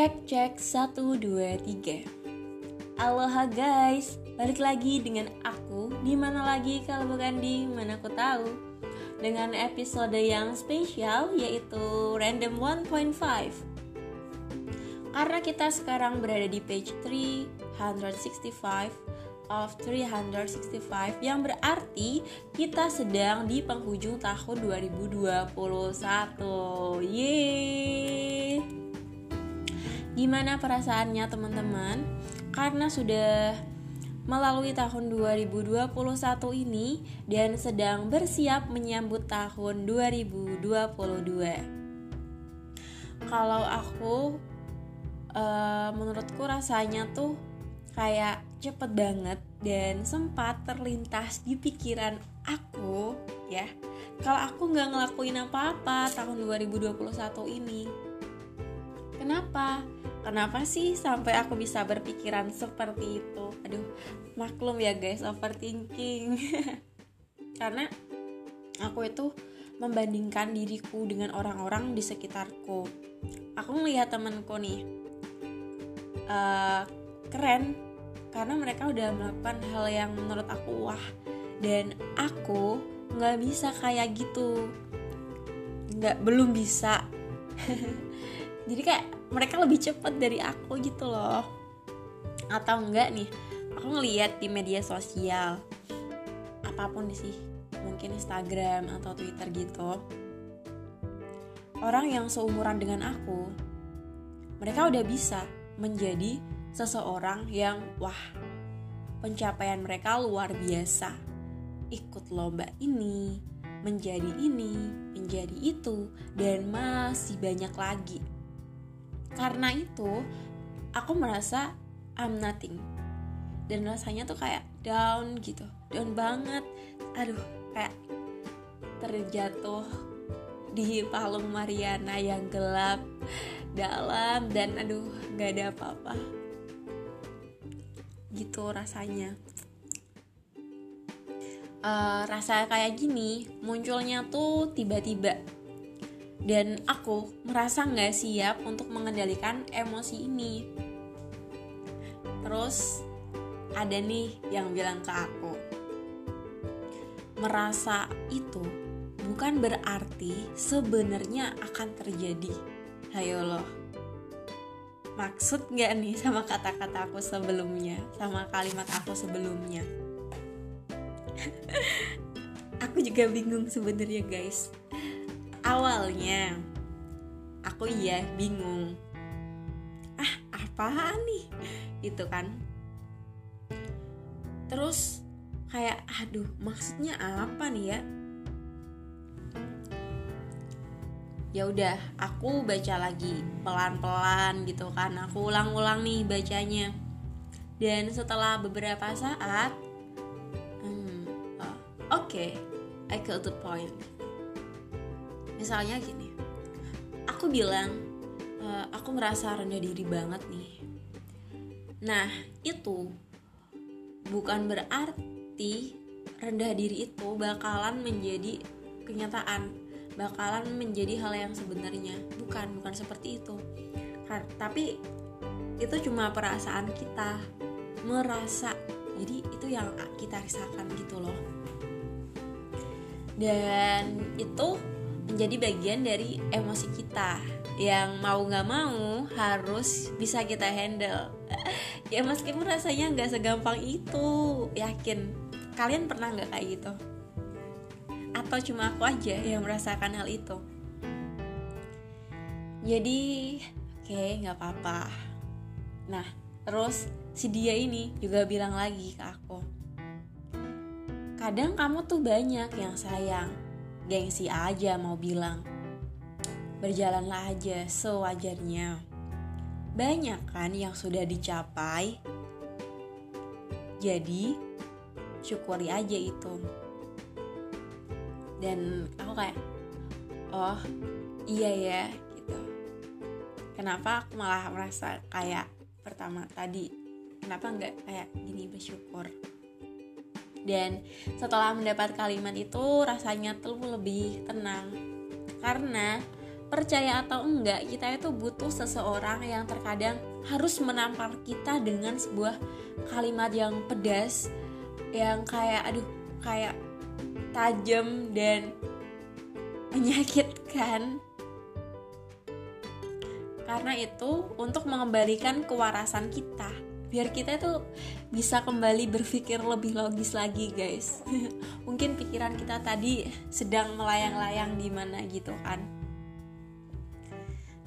Cek cek 1 2 3 Aloha guys, balik lagi dengan aku. Di mana lagi kalau bukan di mana aku tahu? Dengan episode yang spesial yaitu Random 1.5 Karena kita sekarang berada di page 365 of 365 yang berarti kita sedang di penghujung tahun 2021 Yeay Gimana perasaannya teman-teman? Karena sudah melalui tahun 2021 ini dan sedang bersiap menyambut tahun 2022. Kalau aku uh, menurutku rasanya tuh kayak cepet banget dan sempat terlintas di pikiran aku ya kalau aku nggak ngelakuin apa-apa tahun 2021 ini kenapa? Kenapa sih sampai aku bisa berpikiran seperti itu? Aduh maklum ya guys overthinking. Karena aku itu membandingkan diriku dengan orang-orang di sekitarku. Aku melihat temanku nih uh, keren karena mereka udah melakukan hal yang menurut aku wah. Dan aku nggak bisa kayak gitu. Nggak belum bisa jadi kayak mereka lebih cepat dari aku gitu loh. Atau enggak nih aku ngeliat di media sosial apa pun sih mungkin Instagram atau Twitter gitu orang yang seumuran dengan aku mereka udah bisa menjadi seseorang yang wah pencapaian mereka luar biasa. Ikut lomba ini menjadi ini menjadi itu dan masih banyak lagi karena itu aku merasa I'm nothing. Dan rasanya tuh kayak down gitu down banget. Aduh kayak terjatuh di palung Mariana yang gelap dalam dan aduh gak ada apa-apa. Gitu rasanya. Uh, rasa kayak gini munculnya tuh tiba-tiba dan aku merasa nggak siap untuk mengendalikan emosi ini. Terus ada nih yang bilang ke aku, merasa itu bukan berarti sebenarnya akan terjadi. Hayo loh. Maksud nggak nih sama kata-kata aku sebelumnya, sama kalimat aku sebelumnya? aku juga bingung sebenarnya guys awalnya aku iya bingung. Ah apa nih? Gitu kan. Terus kayak aduh maksudnya apa nih ya? Ya udah aku baca lagi pelan-pelan gitu kan. Aku ulang-ulang nih bacanya. Dan setelah beberapa saat hmm, oh, oke okay, I got the point misalnya gini aku bilang e, aku merasa rendah diri banget nih. Nah itu bukan berarti rendah diri itu bakalan menjadi kenyataan bakalan menjadi hal yang sebenarnya. Bukan bukan seperti itu. Tapi itu cuma perasaan kita merasa. Jadi itu yang kita rasakan gitu loh. Dan itu menjadi bagian dari emosi kita. Yang mau nggak mau harus bisa kita handle. Ya meskipun rasanya nggak segampang itu yakin. Kalian pernah nggak kayak gitu? Atau cuma aku aja yang merasakan hal itu? Jadi oke okay, nggak apa-apa. Nah terus si dia ini juga bilang lagi ke aku. Kadang kamu tuh banyak yang sayang gengsi aja mau bilang. Berjalanlah aja sewajarnya. Banyak kan yang sudah dicapai. Jadi, syukuri aja itu. Dan aku kayak, oh iya ya gitu. Kenapa aku malah merasa kayak pertama tadi, kenapa nggak kayak gini bersyukur? Dan setelah mendapat kalimat itu rasanya tuh lebih tenang. Karena percaya atau enggak kita itu butuh seseorang yang terkadang harus menampar kita dengan sebuah kalimat yang pedas yang kayak aduh kayak tajam dan menyakitkan. Karena itu untuk mengembalikan kewarasan kita biar kita itu bisa kembali berpikir lebih logis lagi guys. Mungkin pikiran kita tadi sedang melayang-layang di mana gitu kan.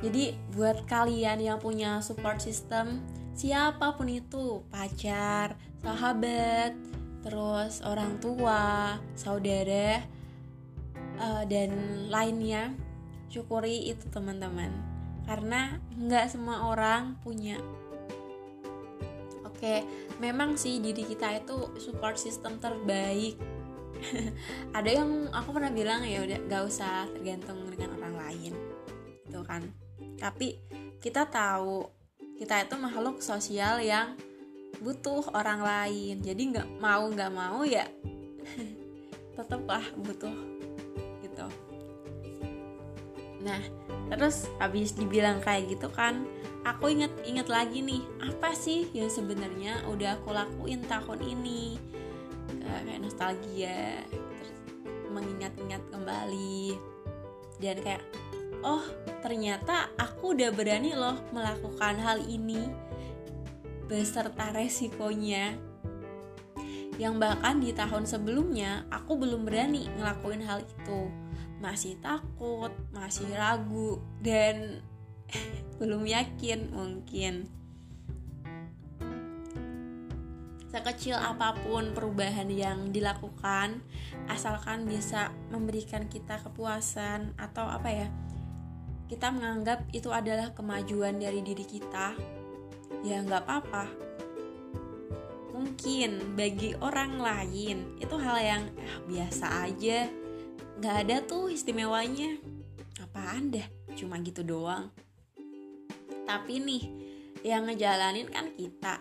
Jadi buat kalian yang punya support system siapa pun itu pacar sahabat terus orang tua saudara uh, dan lainnya syukuri itu teman-teman. Karena nggak semua orang punya oke memang sih diri kita itu support system terbaik. Ada yang aku pernah bilang ya udah nggak usah tergantung dengan orang lain itu kan. Tapi kita tahu kita itu makhluk sosial yang butuh orang lain. Jadi nggak mau nggak mau ya tetaplah butuh nah terus habis dibilang kayak gitu kan aku inget inget lagi nih apa sih yang sebenarnya udah aku lakuin tahun ini? Kayak nostalgia terus mengingat-ingat kembali. Dan kayak oh ternyata aku udah berani loh melakukan hal ini beserta resikonya. Yang bahkan di tahun sebelumnya aku belum berani ngelakuin hal itu masih takut masih ragu dan belum yakin mungkin. Sekecil apa pun perubahan yang dilakukan asalkan bisa memberikan kita kepuasan atau apa ya kita menganggap itu adalah kemajuan dari diri kita ya nggak apa-apa. Mungkin bagi orang lain itu hal yang eh, biasa aja nggak ada tuh istimewanya. Apaan dah cuma gitu doang. Tapi nih yang ngejalanin kan kita.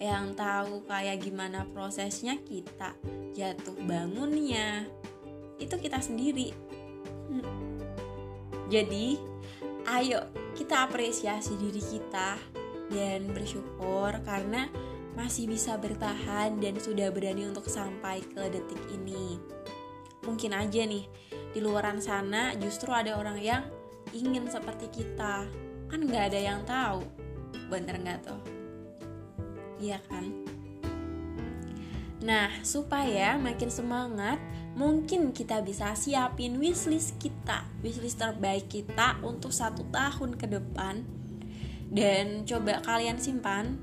Yang tahu kayak gimana prosesnya kita. Jatuh bangunnya. Itu kita sendiri. Jadi ayo kita apresiasi diri kita dan bersyukur karena masih bisa bertahan dan sudah berani untuk sampai ke detik ini mungkin aja nih. Di luaran sana justru ada orang yang ingin seperti kita. Kan nggak ada yang tahu. Bener nggak tuh? Iya kan? Nah supaya makin semangat mungkin kita bisa siapin wishlist kita wishlist terbaik kita untuk satu tahun ke depan. Dan coba kalian simpan.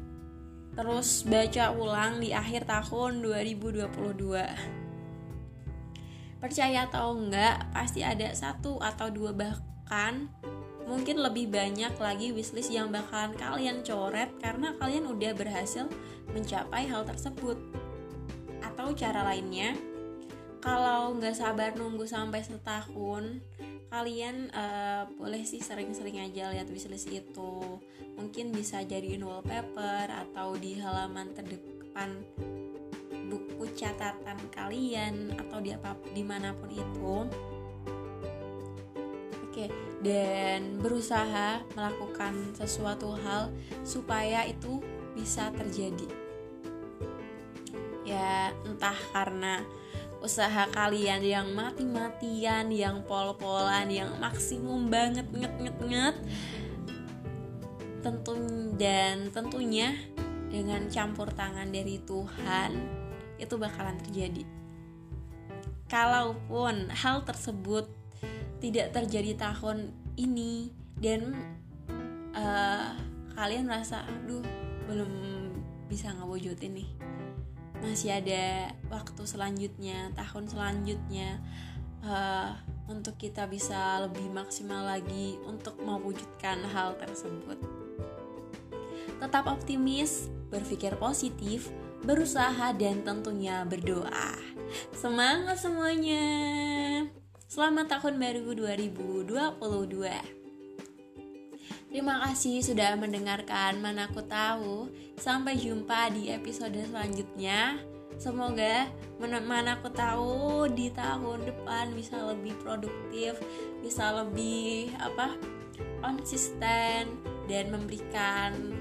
Terus baca ulang di akhir tahun 2022 percaya atau enggak pasti ada satu atau dua bahkan mungkin lebih banyak lagi wishlist yang bakalan kalian coret karena kalian udah berhasil mencapai hal tersebut. Atau cara lainnya, kalau nggak sabar nunggu sampai setahun, kalian uh, boleh sih sering-sering aja lihat wishlist itu. Mungkin bisa jadiin wallpaper atau di halaman terdepan buku catatan kalian atau di apa di mana pun itu Oke, dan berusaha melakukan sesuatu hal supaya itu bisa terjadi. Ya, entah karena usaha kalian yang mati-matian, yang pol-polan, yang maksimum banget nget-nget-nget. Tentu dan tentunya dengan campur tangan dari Tuhan itu bakalan terjadi. Kalaupun hal tersebut tidak terjadi tahun ini dan uh, kalian merasa aduh belum bisa ngewujudin nih masih ada waktu selanjutnya tahun selanjutnya uh, untuk kita bisa lebih maksimal lagi untuk mewujudkan hal tersebut tetap optimis berpikir positif berusaha dan tentunya berdoa semangat semuanya Selamat tahun baru 2022. Terima kasih sudah mendengarkan Mana Aku Tahu. Sampai jumpa di episode selanjutnya. semoga mana aku tahu di tahun depan bisa lebih produktif bisa lebih apa konsisten dan memberikan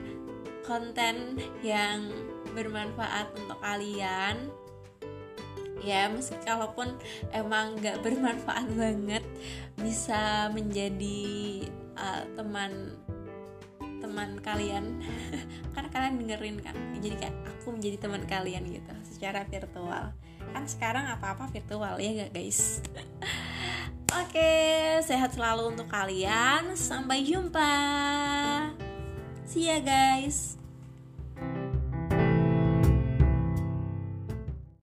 konten yang bermanfaat untuk kalian. Ya meski kalaupun emang nggak bermanfaat banget bisa menjadi uh, teman teman kalian. Kan kalian dengerin kan jadi kayak aku menjadi teman kalian gitu secara virtual. Kan sekarang apa-apa virtual ya gak guys? Oke sehat selalu untuk kalian. Sampai jumpa. See ya guys